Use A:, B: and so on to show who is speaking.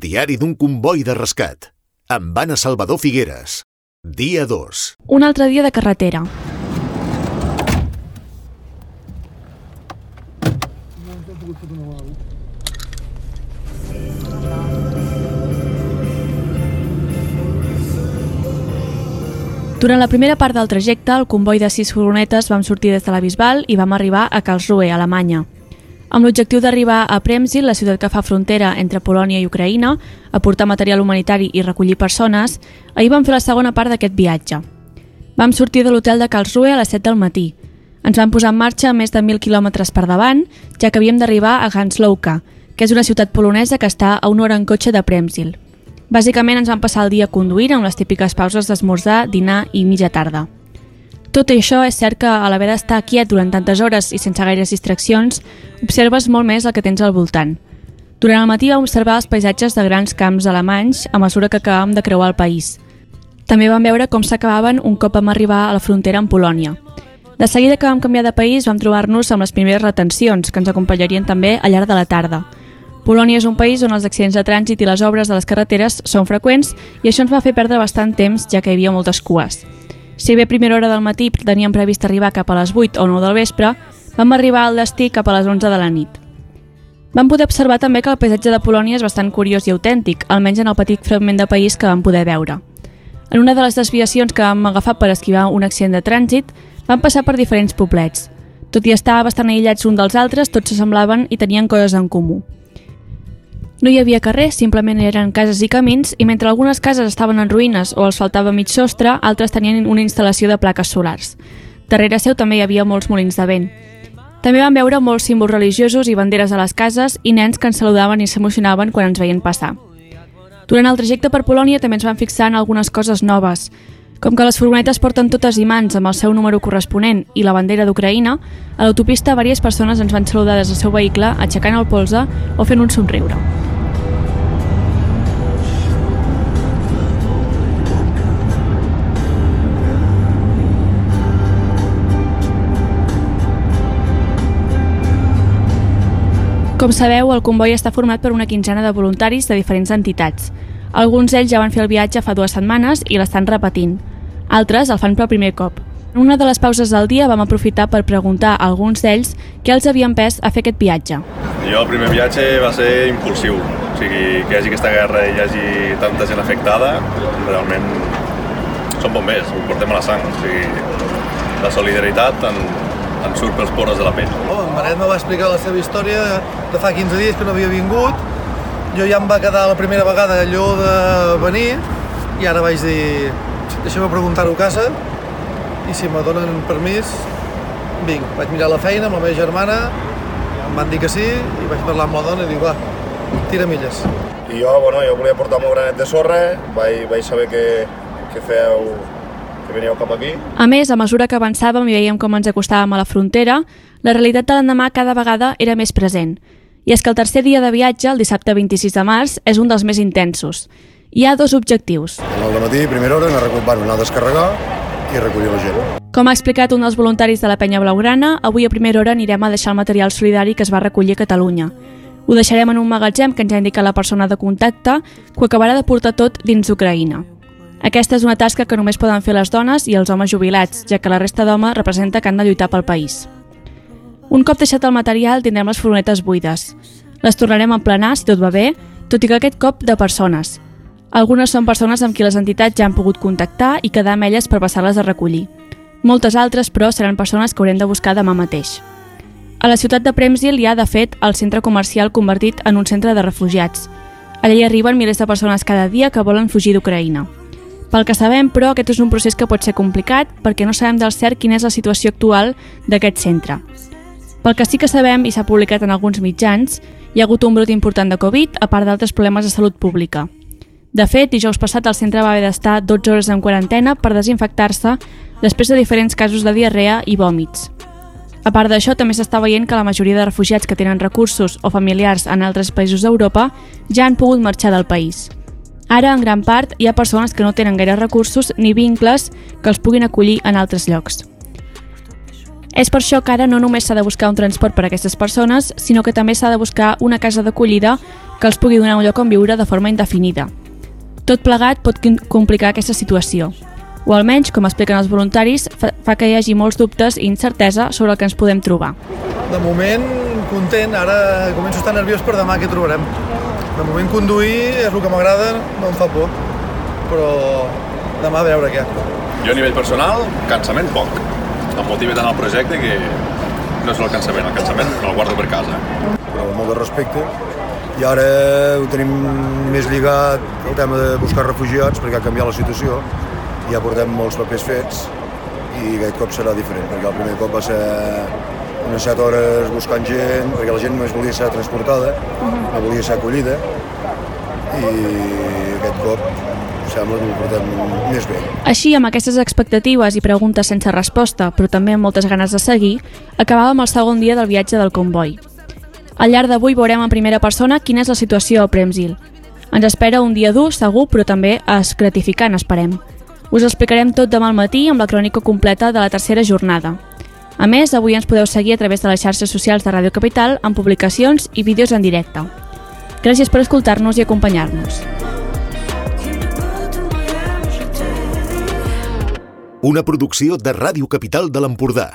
A: Diari d'un comboi de rescat. Amb Anna Salvador Figueres. Dia 2.
B: Un altre dia de carretera. Durant la primera part del trajecte, el comboi de sis furgonetes vam sortir des de la Bisbal i vam arribar a Karlsruhe, Alemanya. Amb l'objectiu d'arribar a Premzil, la ciutat que fa frontera entre Polònia i Ucraïna, a portar material humanitari i recollir persones, ahir vam fer la segona part d'aquest viatge. Vam sortir de l'hotel de Karlsruhe a les 7 del matí. Ens vam posar en marxa a més de 1.000 quilòmetres per davant, ja que havíem d'arribar a Ganslowka, que és una ciutat polonesa que està a una hora en cotxe de Premzil. Bàsicament ens vam passar el dia conduint amb les típiques pauses d'esmorzar, dinar i mitja tarda. Tot i això, és cert que a l'haver d'estar quiet durant tantes hores i sense gaires distraccions, observes molt més el que tens al voltant. Durant el matí vam observar els paisatges de grans camps alemanys a mesura que acabàvem de creuar el país. També vam veure com s'acabaven un cop vam arribar a la frontera amb Polònia. De seguida que vam canviar de país vam trobar-nos amb les primeres retencions, que ens acompanyarien també al llarg de la tarda. Polònia és un país on els accidents de trànsit i les obres de les carreteres són freqüents i això ens va fer perdre bastant temps ja que hi havia moltes cues. Si bé a primera hora del matí teníem previst arribar cap a les 8 o 9 del vespre, vam arribar al destí cap a les 11 de la nit. Vam poder observar també que el paisatge de Polònia és bastant curiós i autèntic, almenys en el petit fragment de país que vam poder veure. En una de les desviacions que vam agafar per esquivar un accident de trànsit, vam passar per diferents poblets. Tot i estar bastant aïllats uns dels altres, tots s'assemblaven i tenien coses en comú. No hi havia carrers, simplement eren cases i camins, i mentre algunes cases estaven en ruïnes o els faltava mig sostre, altres tenien una instal·lació de plaques solars. Darrere seu també hi havia molts molins de vent. També vam veure molts símbols religiosos i banderes a les cases i nens que ens saludaven i s'emocionaven quan ens veien passar. Durant el trajecte per Polònia també ens vam fixar en algunes coses noves, com que les furgonetes porten totes imants amb el seu número corresponent i la bandera d'Ucraïna, a l'autopista diverses persones ens van saludar des del seu vehicle aixecant el polze o fent un somriure. Com sabeu, el comboi està format per una quinzena de voluntaris de diferents entitats. Alguns d'ells ja van fer el viatge fa dues setmanes i l'estan repetint. Altres el fan per primer cop. En una de les pauses del dia vam aprofitar per preguntar a alguns d'ells què els havia empès a fer aquest viatge.
C: Jo el primer viatge va ser impulsiu, o sigui, que hi hagi aquesta guerra i hi hagi tanta gent afectada, realment som bombers, ho portem a la sang, o sigui, la solidaritat en, en surt pels poros de la pell.
D: Oh, en Maret me va explicar la seva història de fa 15 dies que no havia vingut, jo ja em va quedar la primera vegada allò de venir i ara vaig dir, deixa'm preguntar-ho a casa i si me donen permís, vinc. Vaig mirar la feina amb la meva germana, em van dir que sí i vaig parlar amb la dona i dic, va, tira milles.
E: I jo, bueno, jo volia portar el meu granet de sorra, vaig, vaig saber que, que feu que veníeu cap aquí.
B: A més, a mesura que avançàvem i veiem com ens acostàvem a la frontera, la realitat de l'endemà cada vegada era més present. I és que el tercer dia de viatge, el dissabte 26 de març, és un dels més intensos. Hi ha dos objectius.
E: Al matí, primera hora, anar a, bueno, anar a descarregar i recollir la gent.
B: Com ha explicat un dels voluntaris de la penya blaugrana, avui a primera hora anirem a deixar el material solidari que es va recollir a Catalunya. Ho deixarem en un magatzem que ens ha indicat la persona de contacte, que acabarà de portar tot dins d'Ucraïna. Aquesta és una tasca que només poden fer les dones i els homes jubilats, ja que la resta d'homes representa que han de lluitar pel país. Un cop deixat el material, tindrem les furgonetes buides. Les tornarem a emplenar, si tot va bé, tot i que aquest cop de persones. Algunes són persones amb qui les entitats ja han pogut contactar i quedar amb elles per passar-les a recollir. Moltes altres, però, seran persones que haurem de buscar demà mateix. A la ciutat de Premzil hi ha, de fet, el centre comercial convertit en un centre de refugiats. Allà hi arriben milers de persones cada dia que volen fugir d'Ucraïna. Pel que sabem, però, aquest és un procés que pot ser complicat perquè no sabem del cert quina és la situació actual d'aquest centre. Pel que sí que sabem, i s'ha publicat en alguns mitjans, hi ha hagut un brot important de Covid, a part d'altres problemes de salut pública. De fet, dijous passat el centre va haver d'estar 12 hores en quarantena per desinfectar-se després de diferents casos de diarrea i vòmits. A part d'això, també s'està veient que la majoria de refugiats que tenen recursos o familiars en altres països d'Europa ja han pogut marxar del país. Ara, en gran part, hi ha persones que no tenen gaire recursos ni vincles que els puguin acollir en altres llocs. És per això que ara no només s'ha de buscar un transport per a aquestes persones, sinó que també s'ha de buscar una casa d'acollida que els pugui donar un lloc on viure de forma indefinida. Tot plegat pot complicar aquesta situació, o almenys, com expliquen els voluntaris, fa, que hi hagi molts dubtes i incertesa sobre el que ens podem trobar.
D: De moment, content, ara començo a estar nerviós per demà què trobarem. De moment conduir és el que m'agrada, no em fa por, però demà a veure què.
C: Jo a nivell personal, cansament poc. Em motiva tant el projecte que no és el cansament, el cansament me'l guardo per casa.
F: Però amb molt de respecte. I ara ho tenim més lligat el tema de buscar refugiats perquè ha canviat la situació. Ja portem molts papers fets i aquest cop serà diferent, perquè el primer cop va ser unes 7 hores buscant gent, perquè la gent només volia ser transportada, no volia ser acollida, i aquest cop sembla que ho portem més bé.
B: Així, amb aquestes expectatives i preguntes sense resposta, però també amb moltes ganes de seguir, acabàvem el segon dia del viatge del comboi. Al llarg d'avui veurem en primera persona quina és la situació a Premsil. Ens espera un dia dur, segur, però també es gratificant, esperem. Us explicarem tot demà al matí amb la crònica completa de la tercera jornada. A més, avui ens podeu seguir a través de les xarxes socials de Ràdio Capital amb publicacions i vídeos en directe. Gràcies per escoltar-nos i acompanyar-nos.
A: Una producció de Ràdio Capital de l'Empordà.